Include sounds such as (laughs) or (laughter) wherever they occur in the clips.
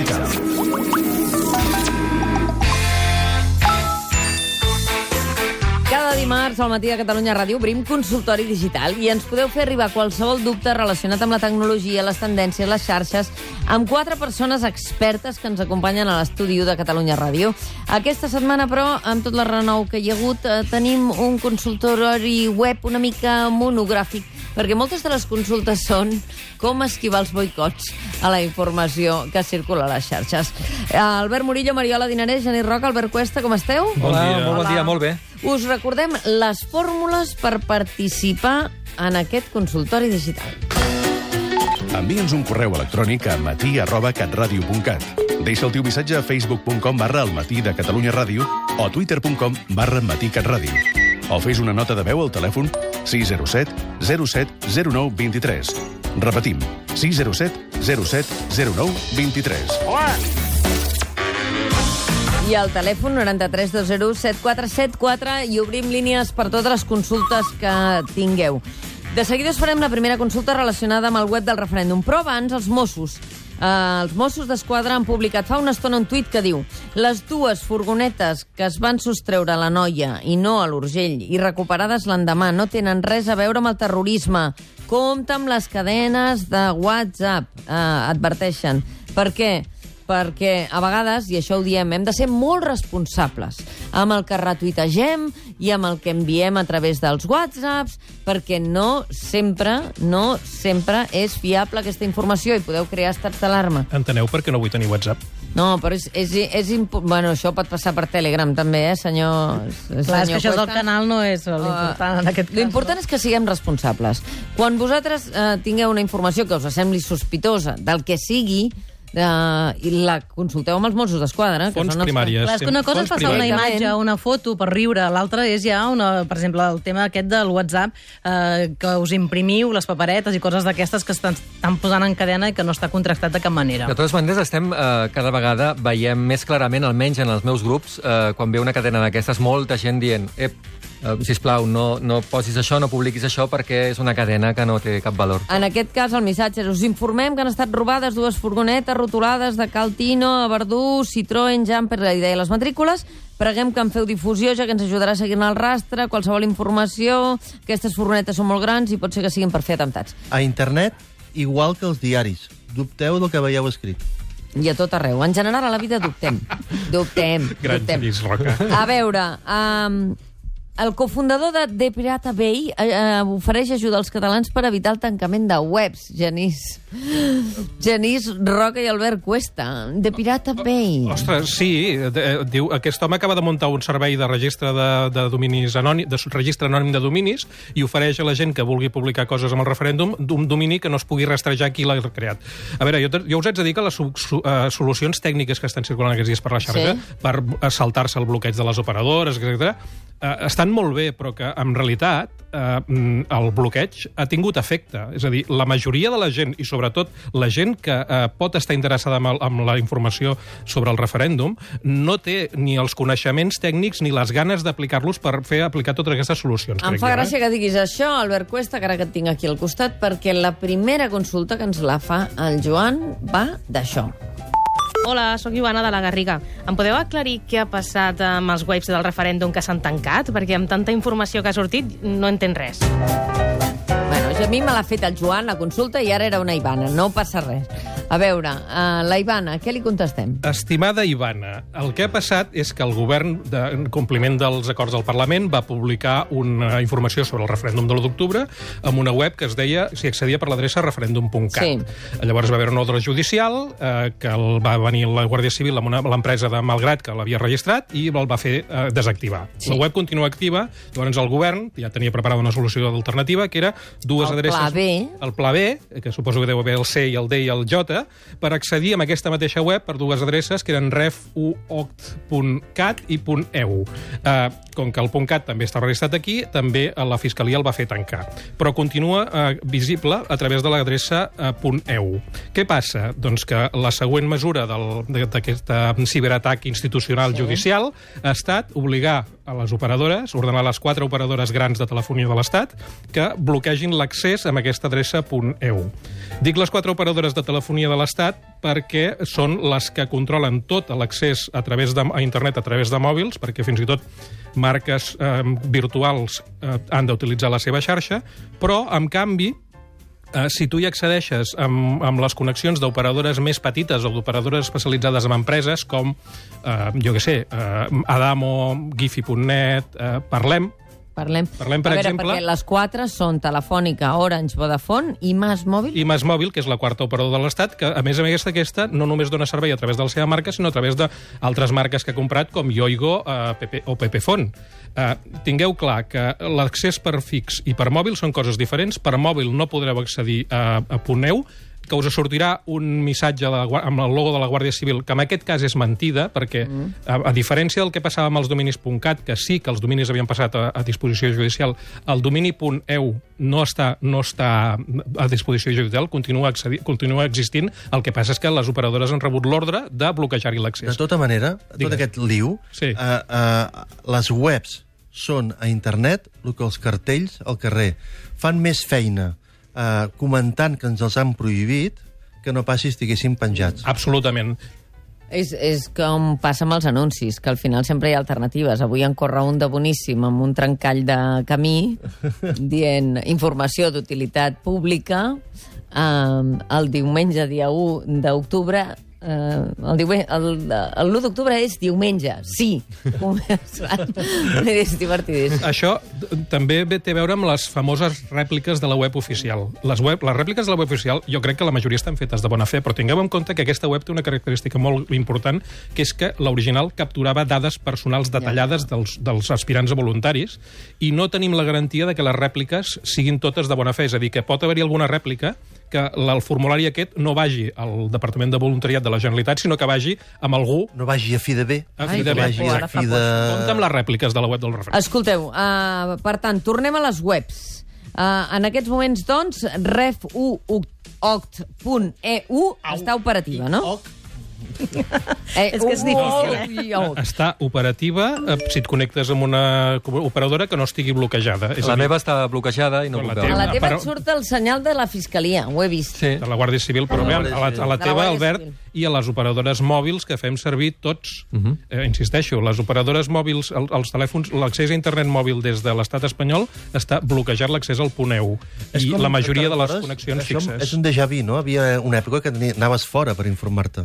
digital. Cada dimarts al matí de Catalunya Ràdio obrim consultori digital i ens podeu fer arribar qualsevol dubte relacionat amb la tecnologia, les tendències, les xarxes, amb quatre persones expertes que ens acompanyen a l'estudi de Catalunya Ràdio. Aquesta setmana, però, amb tot la renou que hi ha hagut, eh, tenim un consultori web una mica monogràfic perquè moltes de les consultes són com esquivar els boicots a la informació que circula a les xarxes. Albert Murillo, Mariola Dinarès, Genís Roca, Albert Cuesta, com esteu? Bon Hola, dia. molt bon dia, molt bé. Us recordem les fórmules per participar en aquest consultori digital. Envia'ns un correu electrònic a matí arroba catradio.cat. Deixa el teu missatge a facebook.com barra el matí de Catalunya Ràdio o a twitter.com barra matí catradio. O fes una nota de veu al telèfon 607 07 09 23. Repetim, 607 07 09 23. I al telèfon 93207474 i obrim línies per totes les consultes que tingueu. De seguida us farem la primera consulta relacionada amb el web del referèndum, però abans els Mossos. Uh, els Mossos d'Esquadra han publicat fa una estona un tuit que diu les dues furgonetes que es van sostreure a la noia i no a l'Urgell i recuperades l'endemà no tenen res a veure amb el terrorisme. Compte amb les cadenes de WhatsApp, uh, adverteixen. Per què? Perquè a vegades, i això ho diem, hem de ser molt responsables amb el que retuitegem i amb el que enviem a través dels whatsapps, perquè no sempre, no sempre és fiable aquesta informació i podeu crear estats d'alarma. Enteneu per què no vull tenir WhatsApp? No, però és, és, és impo- bueno, això pot passar per Telegram també, eh, senyor... Clar, és que això del canal no és l'important en aquest cas. L'important és que siguem responsables. Quan vosaltres eh, tingueu una informació que us sembli sospitosa del que sigui, eh, i la consulteu amb els Mossos d'Esquadra, que Fons són els primàries. Clar, és que una cosa és passar una imatge, una foto per riure, l'altra és ja, una, per exemple, el tema aquest del WhatsApp, eh, que us imprimiu les paperetes i coses d'aquestes que estan, estan posant en cadena i que no està contractat de cap manera. De totes maneres, estem eh, cada vegada veiem més clarament, almenys en els meus grups, eh, quan ve una cadena d'aquestes, molta gent dient ep, eh, sisplau, no, no posis això, no publiquis això, perquè és una cadena que no té cap valor. En aquest cas, el missatge és us informem que han estat robades dues furgonetes rotulades de Caltino a Verdú, Citroën, Jumper, la idea les matrícules. Preguem que en feu difusió, ja que ens ajudarà a seguir el rastre, qualsevol informació. Aquestes furgonetes són molt grans i pot ser que siguin per fer atemptats. A internet, igual que els diaris. Dubteu del que veieu escrit. I a tot arreu. En general, a la vida dubtem. (laughs) Dubtem. Gran dubtem. Roca. A veure, um, el cofundador de The Pirata Bay eh, eh, ofereix ajuda als catalans per evitar el tancament de webs, Genís. Genís Roca i Albert Cuesta. The Pirata Bay. Ostres, sí, de, diu, aquest home acaba de muntar un servei de registre de, de dominis anònim, de registre anònim de dominis i ofereix a la gent que vulgui publicar coses amb el referèndum d'un domini que no es pugui rastrejar qui l'ha creat. A veure, jo, jo us haig de dir que les su, su, uh, solucions tècniques que estan circulant aquests dies per la xarxa Sí. per saltar-se el bloqueig de les operadores, etc., uh, estan molt bé, però que en realitat uh, el bloqueig ha tingut efecte. És a dir, la majoria de la gent, i sobretot la gent que uh, pot estar interessada amb, el, amb la informació sobre el referèndum, no té ni els coneixements tècnics ni les ganes d'aplicar-los per fer aplicar totes aquestes solucions. Em crec fa jo, gràcia que diguis això, Albert Cuesta, que ara que et tinc aquí al costat, perquè la primera consulta que ens la fa el Joan va d'això. Hola, sóc Joana de la Garriga. Em podeu aclarir què ha passat amb els webs del referèndum que s'han tancat? Perquè amb tanta informació que ha sortit no entenc res. Bueno, a mi me l'ha fet el Joan, la consulta, i ara era una Ivana. No passa res. A veure, uh, la Ivana, què li contestem? Estimada Ivana, el que ha passat és que el govern, de, en compliment dels acords del Parlament, va publicar una informació sobre el referèndum de l'1 d'octubre amb una web que es deia, s'hi accedia per l'adreça referèndum.cat. Sí. Llavors va haver un ordre judicial eh, que el va venir la Guàrdia Civil amb l'empresa de Malgrat que l'havia registrat i el va fer eh, desactivar. Sí. La web continua activa, llavors el govern ja tenia preparada una solució alternativa que era dues El adreces... pla B. El pla B, que suposo que deu haver el C i el D i el J, per accedir a aquesta mateixa web per dues adreces que eren refuoct.cat i .eu. Uh, com que el .cat també està registrat aquí, també eh, la Fiscalia el va fer tancar. Però continua uh, visible a través de l'adreça uh, .eu. Què passa? Doncs que la següent mesura d'aquest ciberatac institucional Sí. judicial ha estat obligar a les operadores, ordenar les quatre operadores grans de telefonia de l'Estat que bloquegin l'accés amb aquesta adreça .eu. Dic les quatre operadores de telefonia de l'Estat perquè són les que controlen tot l'accés a través de, a internet a través de mòbils, perquè fins i tot marques eh, virtuals eh, han d'utilitzar la seva xarxa, però, en canvi, Eh, si tu hi accedeixes amb, amb les connexions d'operadores més petites o d'operadores especialitzades en empreses com, eh, jo què sé, eh, Adamo, Gifi.net, eh, Parlem, Parlem. Parlem, per a veure, exemple- perquè les quatre són Telefònica, Orange, Vodafone i Mas Mòbil. i Mas Mòbil, que és la quarta operadora de l'Estat, que a més a més aquesta no només dona servei a través de la seva marca, sinó a través d'altres marques que ha comprat, com Yoigo eh, PP, o Pepefon. Eh, tingueu clar que l'accés per fix i per mòbil són coses diferents. Per mòbil no podreu accedir a, a Puneu, que us sortirà un missatge de la, amb el logo de la Guàrdia Civil, que en aquest cas és mentida, perquè, mm. a, a diferència del que passava amb els dominis .cat, que sí que els dominis havien passat a, a disposició judicial, el domini .eu no està, no està a disposició judicial, continua, accedi, continua existint, el que passa és que les operadores han rebut l'ordre de bloquejar-hi De l'accés. tota manera, tot Digues. aquest liu, Sí. eh, eh, les webs són a internet el que els cartells al carrer. Fan més feina eh, comentant que ens els han prohibit que no passi si estiguessin penjats. Absolutament. És, és com passa amb els anuncis, que al final sempre hi ha alternatives. Avui en corre un de boníssim amb un trencall de camí (laughs) dient informació d'utilitat pública eh, el diumenge dia 1 d'octubre eh, el, diumenge, el, el 1 d'octubre és diumenge, sí. (laughs) és divertidíssim. Això també té a veure amb les famoses rèpliques de la web oficial. Les, web, les rèpliques de la web oficial, jo crec que la majoria estan fetes de bona fe, però tingueu en compte que aquesta web té una característica molt important, que és que l'original capturava dades personals detallades dels, dels aspirants a voluntaris i no tenim la garantia de que les rèpliques siguin totes de bona fe. És a dir, que pot haver-hi alguna rèplica que el formulari aquest no vagi al Departament de Voluntariat de la Generalitat, sinó que vagi amb algú No vagi a fi de bé, A fi de bé. vagi a fi de... Compte amb les rèpliques de la web del referent. Escolteu, uh, per tant, tornem a les webs. Uh, en aquests moments, doncs, refuoct.eu està operativa, no? Eh, És que és difícil, eh? està operativa eh, si et connectes amb una operadora que no estigui bloquejada. És La meva està bloquejada i no puc la A la teva- teva però- et surt el senyal de la Fiscalia, ho he vist. Sí. de la Guàrdia Civil, però bé, a la, a la teva, la Albert, i a les operadores mòbils que fem servir tots. Uh Mhm. -huh. eh, insisteixo, les operadores mòbils, el, els telèfons, l'accés a internet mòbil des de l'estat espanyol està bloquejat l'accés al Puneu. És I la majoria de les connexions fixes. És un déjà vu, no? Havia una època que anaves fora per informar-te.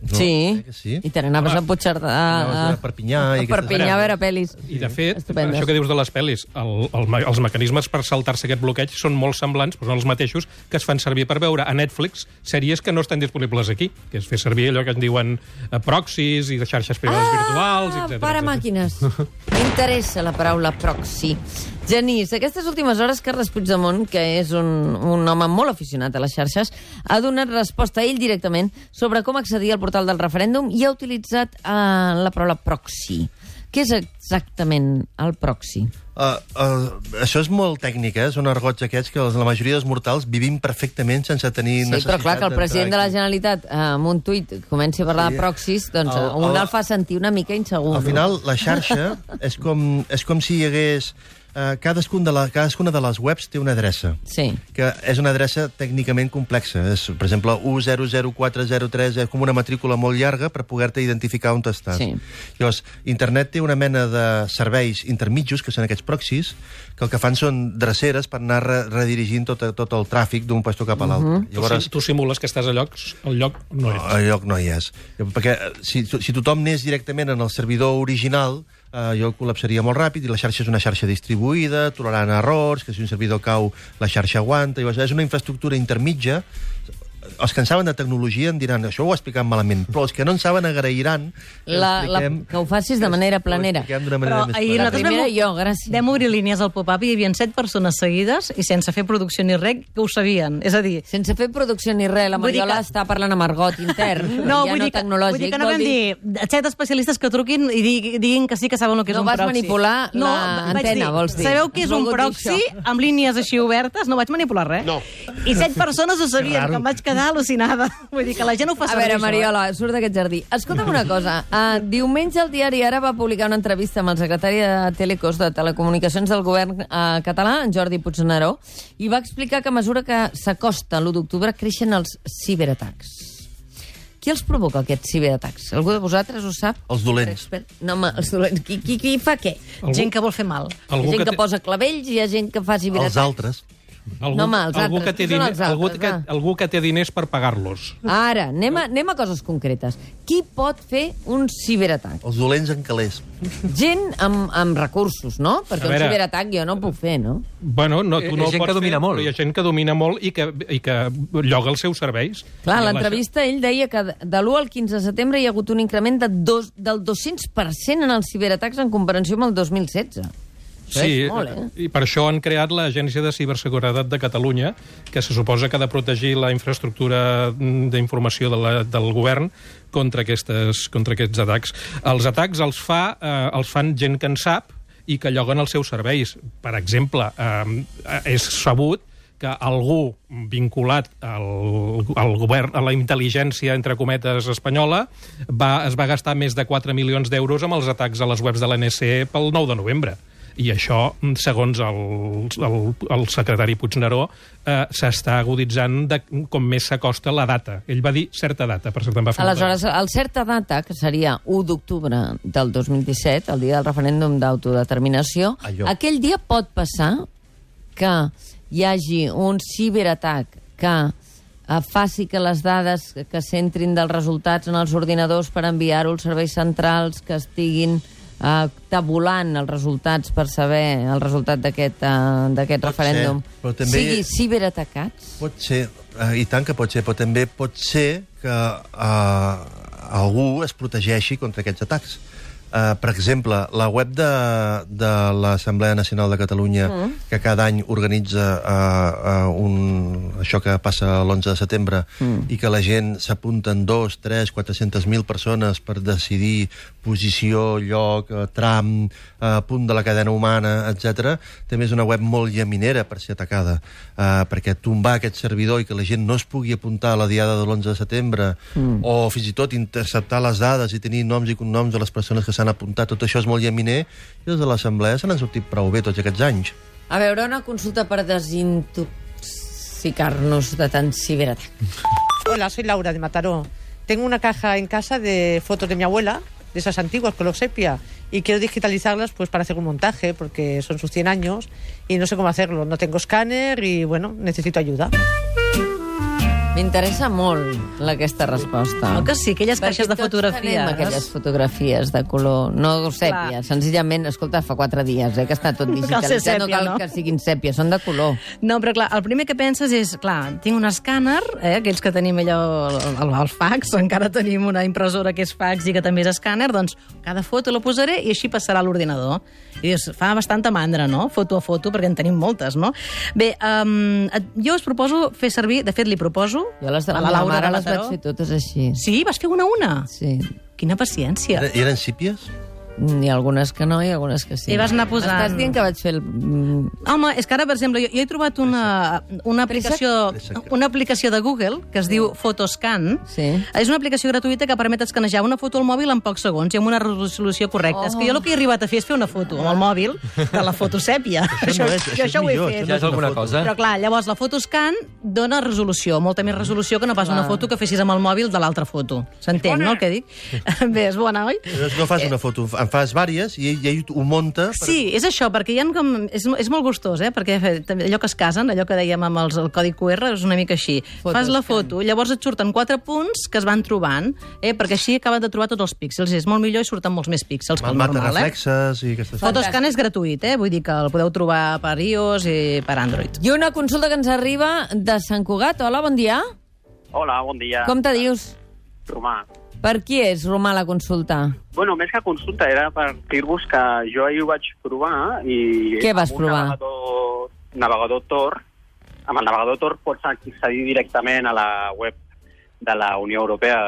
No? Sí. Eh que sí? I te n'anaves a Puigcerdà... Anaves A, a Perpinyà i a Perpinyà a veure pel·lis. I, de fet, Estupendes. això que dius de les pel·lis, el, el, els mecanismes per saltar-se aquest bloqueig són molt semblants, però són els mateixos que es fan servir per veure a Netflix sèries que no estan disponibles aquí, que és fer servir allò que en diuen eh, proxys i de xarxes privades virtuals, etc. Ah, para màquines. (laughs) M'interessa la paraula proxy. Genís, aquestes últimes hores Carles Puigdemont, que és un, un home molt aficionat a les xarxes, ha donat resposta ell directament sobre com accedir al portal del referèndum i ha utilitzat uh, la paraula proxy. Què és exactament el proxy? Uh, uh, això és molt tècnic, eh? Són argots aquests que la majoria dels mortals vivim perfectament sense tenir Sí, necessitat però clar, que el president de la. Generalitat eh, amb un tuit comenci a parlar Sí. de proxys, doncs El- el, un el fa sentir una mica insegur. Al final, la xarxa (laughs) és com, és com si hi hagués... Uh, cadascun de la, cadascuna de les webs té una adreça Sí. que és una adreça tècnicament complexa. És, per exemple, 100403 és com una matrícula molt llarga per poder-te identificar on estàs. Sí. Llavors, internet té una mena de serveis intermitjos, que són aquests proxys, que el que fan són dreceres per anar re redirigint tot, tot el tràfic d'un puesto cap a l'altre. Mhm. Tu, si, tu simules que estàs a llocs, el lloc no és. El lloc no hi és. Perquè eh, si, si tothom anés directament en el servidor original, eh, jo col·lapsaria molt ràpid i la xarxa és una xarxa distribuïda, tolerant errors, que si un servidor cau, la xarxa aguanta. Llavors, és una infraestructura intermitja els que en saben de tecnologia em diran això ho ha explicat malament, però els que no en saben agrairan que, La, la, expliquem- que ho facis de manera planera. manera Però ahir La primera vam- jo, gràcies. Vam obrir línies al pop-up i hi havia set persones seguides i sense fer producció ni res que ho sabien. És a dir, Sense fer producció ni res, la Mariola que- està parlant amb argot intern, (laughs) no, ja vull, no dir que, tecnològic. vull dir que no vam dir set especialistes que truquin i digui- diguin que sí que saben el que és No un vas proxy. manipular no, la vaig antena, dir, vols dir. Sabeu què és un proxy amb línies així obertes? No vaig manipular res. No. I set persones ho sabien, que em vaig quedar al·lucinada. (laughs) Vull dir que la gent ho fa A servir, veure, això, eh? Mariola, surt d'aquest jardí. Escolta'm una cosa. Uh, diumenge el diari Ara va publicar una entrevista amb el secretari de Telecos de Telecomunicacions del govern uh, català, en Jordi Puigneró, i va explicar que a mesura que s'acosta l'1 d'octubre creixen els ciberatacs. Qui els provoca, aquests ciberatacs? Algú de vosaltres ho sap? Els dolents. No, home, els dolents. Qui, qui, qui fa què? Algú- Gent que vol fer mal. Hi ha Algú gent que, té- posa clavells, hi ha gent que fa ciberatacs. Els altres. Algú, No, home, els algú, altres. que té Qui són diner, els algú, altres, que, va? algú que té diners per pagar-los. Ara, anem a, anem a coses concretes. Qui pot fer un ciberatac? Els dolents en calés. Gent amb, amb recursos, no? Perquè A un veure- ciberatac jo no puc fer, no? Bueno, no, Hi tu ha no ho gent pots que domina fer, molt. però hi ha gent que domina molt i que, i que lloga els seus serveis. Clar, a l'entrevista ell deia que de- de l'1 al 15 de setembre hi ha hagut un increment de dos, del 200% en els ciberatacs en comparació amb el 2016. Sí, molt, eh? i per això han creat l'Agència de Ciberseguretat de Catalunya, que se suposa que ha de protegir la infraestructura d'informació de la, del govern contra, aquestes, contra aquests atacs. Els atacs els, fa, eh, els fan gent que en sap i que lloguen els seus serveis. Per exemple, eh, és sabut que algú vinculat al, al govern, a la intel·ligència, entre cometes, espanyola, va, es va gastar més de 4 milions d'euros amb els atacs a les webs de l'NSE pel 9 de novembre. I això, segons el, el, el secretari Puigneró, eh, s'està aguditzant de, com més s'acosta la data. Ell va dir certa data, per cert, em va fer Aleshores, el certa data, que seria 1 d'octubre del 2017, el dia del referèndum d'autodeterminació, aquell dia pot passar que hi hagi un ciberatac que eh, faci que les dades que s'entrin dels resultats en els ordinadors per enviar-ho als serveis centrals que estiguin eh, tabulant els resultats per saber el resultat d'aquest eh, referèndum ser, també- sigui ciberatacats? Pot ser, eh, i tant que pot ser, però també pot ser que eh, algú es protegeixi contra aquests atacs. Uh, per exemple, la web de, de l'Assemblea Nacional de Catalunya, mm. que cada any organitza uh, uh, un, això que passa l'11 de setembre, mm. i que la gent s'apunten 2, 3, 400.000 persones per decidir posició, lloc, tram, uh, punt de la cadena humana, etc. també és una web molt llaminera per ser atacada, uh, perquè tombar aquest servidor i que la gent no es pugui apuntar a la diada de l'11 de setembre, mm. o fins i tot interceptar les dades i tenir noms i cognoms de les persones que s'han apuntat, tot això és molt llaminer, i des de l'Assemblea se n'han sortit prou bé tots aquests anys. A veure, una consulta per desintoxicar-nos de tant ciberatac. Hola, soy Laura de Mataró. Tengo una caja en casa de fotos de mi abuela, de esas antiguas, color sepia, y quiero digitalizarlas pues para hacer un montaje, porque son sus 100 años, y no sé cómo hacerlo. No tengo escáner y, bueno, necesito ayuda. M'interessa molt la, aquesta resposta. No, que sí, aquelles Perquè caixes de tots fotografies. tenim aquelles fotografies de color, no sèpia, Clar. senzillament, escolta, fa quatre dies eh, que està tot (laughs) cal digitalitzat, no sèpia, cal no? que siguin sèpia, són de color. No, però clar, el primer que penses és, clar, tinc un escàner, eh, aquells que tenim allò, el, el fax, encara tenim una impressora que és fax i que també és escàner, doncs cada foto la posaré i així passarà a l'ordinador. I dius, fa bastanta mandra, no?, foto a foto, perquè en tenim moltes, no? Bé, um, jo us proposo fer servir, de fet li proposo... Jo les de la, a meva Laura mare de les vaig fer totes així. Sí, vas fer una a una? Sí. Quina paciència. Eren, eren sípies? N'hi ha algunes que no i algunes que sí. I vas anar posant- Estàs dient que vaig fer el... mm, Home, és que ara, per exemple, jo, jo he trobat una, una, aplicació, una aplicació de Google que es diu Photoscan. Sí. És una aplicació gratuïta que permet escanejar una foto al mòbil en pocs segons i amb una resolució correcta. Oh. És que jo el que he arribat a fer és fer una foto amb el mòbil de la foto sèpia. Això no és- jo això és això ho he fet. això Ja és una alguna cosa. Però clar, llavors la Photoscan dona resolució, molta més resolució que no pas Clar. una foto que fessis amb el mòbil de l'altra foto. S'entén, no, el que dic? (laughs) Bé, és bona, oi? No fas una foto, en fas vàries i ell, ell ho munta... Per... Sí, és això, perquè hi ha com... És, és molt gustós, eh? Perquè eh, també allò que es casen, allò que dèiem amb els, el codi QR, és una mica així. Fotos, Fas la can. foto, llavors et surten quatre punts que es van trobant, eh? perquè així acaben de trobar tots els píxels. És molt millor i surten molts més píxels que El normal, eh? reflexes i aquestes Photoscan és gratuït, eh? Vull dir que el podeu trobar per iOS i per Android. I una consulta que ens arriba de Sant Cugat. Hola, bon dia. Hola, bon dia. Com te dius? Romà. Per qui és, Romà, la consulta? Bueno, més que consulta, era per dir-vos que jo ahir ho vaig provar i... Què vas provar? Navegador, navegador Tor, amb el navegador Tor pots accedir directament a la web de la Unió Europea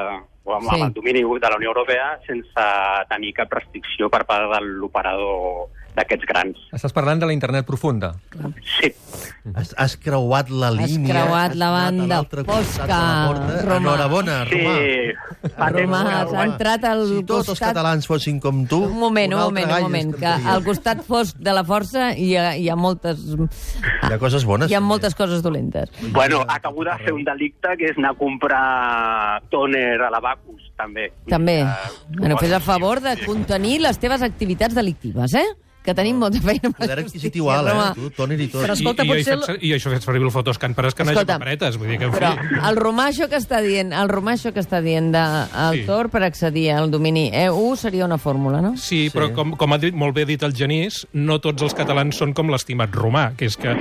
o amb, Sí. amb el domini de la Unió Europea sense tenir cap restricció per part de l'operador d'aquests grans. Estàs parlant de la internet profunda. Sí, Has, has creuat la Has línia. creuat has la anat a banda costat fosca, la. Roma. Enhorabona, sí. Romà. Roma, que- has entrat al Si tots els costat... catalans fossin com tu... Un moment, un altre moment, un moment, que al costat fosc de la força hi ha, hi ha moltes... Hi ha coses bones. Hi ha moltes coses dolentes. Bueno, acabo de fer un delicte que és anar a comprar tòner a l'Abacus, també. També. Uh, Bueno, fes a favor de contenir les teves activitats delictives, eh? Que tenim molta feina amb la Poder justícia, adquisitiu alt, eh? Tu, tòner i tot. Però escolta, I, i, potser I, fet, I això fet servir el fotoscan per escanejar Escolta, paperetes. Vull dir que, en Però fi... el romà això que està dient, el romà això que està dient de, el Sí. Tor per accedir al domini EU seria una fórmula, no? Sí, però com, com ha dit, molt bé dit el Genís, no tots els catalans són com l'estimat romà, que és que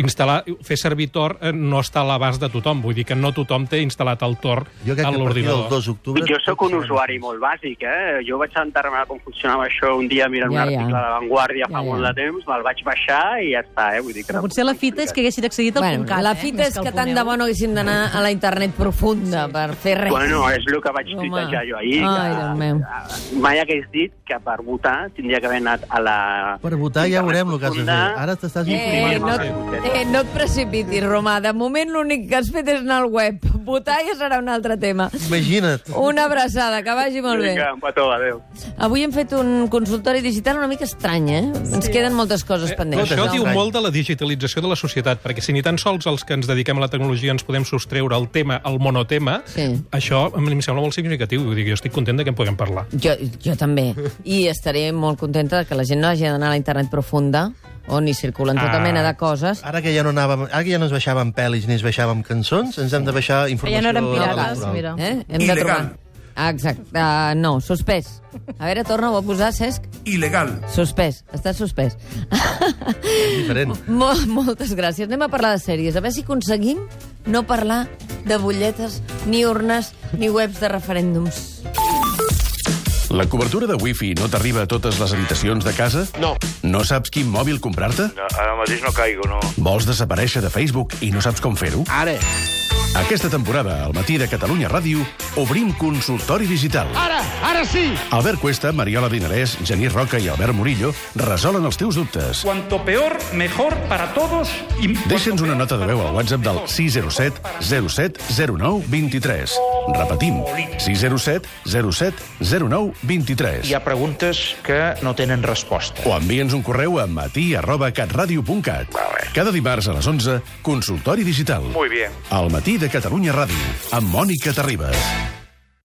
instal·lar, fer servir Tor eh, no està a l'abast de tothom. Vull dir que no tothom té instal·lat el Tor Jo crec a l'ordinador. 2 d'octubre... Jo sóc un usuari molt bàsic, eh? Jo vaig enterar-me com funcionava això un dia mirant Ja, un ja. article de Vanguardia fa Ja, ja. molt de temps, me'l vaig baixar i ja està, eh? Vull dir que Però potser la fita és que haguessin accedit al Bueno, .cat, la eh? fita més és al que tant de bo no haguéssim d'anar a la internet profunda per fer res. Bueno, és el que vaig Home. tuitejar jo ahir. Ai, que, Déu meu. que mai hagués dit que per votar tindria que haver anat a la... Per votar ja veurem el que has de fer. Ara t'estàs Eh, informant. no, eh, no et precipitis, Romà. De moment l'únic que has fet és anar al web. Votar ja serà un altre tema. Imagina't. Una abraçada, que vagi molt bé. Vinga, un petó, adéu. Avui hem fet un consultori digital una mica estrany, eh? Ens queden moltes coses pendents. Això no? diu molt de la digitalització de la societat, perquè si ni tan sols els que ens dediquem a la tecnologia ens podem sostreure el tema, el monotema, Sí. això a mi em sembla molt significatiu. Vull dir, que jo estic content de que en puguem parlar. Jo, jo també. I estaré molt contenta de que la gent no hagi d'anar a la internet profunda, on hi circulen tota Ah. mena de coses. Ara que ja no anàvem, ara que ja no ens baixàvem pel·lis ni ens baixàvem cançons, ens hem de baixar informació ja no eren pirates, mira. Eh? Hem de trobar... Ah, exacte. Uh, no, suspès. A veure, torna-ho a posar, Cesc. Ilegal. Suspès. Està suspès. Diferent. (laughs) Mo moltes gràcies. Anem a parlar de sèries. A veure si aconseguim no parlar de butlletes, ni urnes, ni webs de referèndums. La cobertura de wifi no t'arriba a totes les habitacions de casa? No. No saps quin mòbil comprar-te? no. Ara mateix no caigo, no. Vols desaparèixer de Facebook i no saps com fer-ho? Ara. Aquesta temporada, al matí de Catalunya Ràdio, obrim consultori digital. Ara, ara sí! Albert Cuesta, Mariola Dinarès, Genís Roca i Albert Murillo resolen els teus dubtes. Cuanto peor, mejor para todos. Y... Deixa'ns una nota de veu al WhatsApp del 607 07 09 23. Repetim, 607 07 09 23. Hi ha preguntes que no tenen resposta. O envia'ns un correu a matí arroba catradio.cat. Cada dimarts a les 11, consultori digital. Muy bien. Al matí de Catalunya Ràdio, amb Mònica Terribas.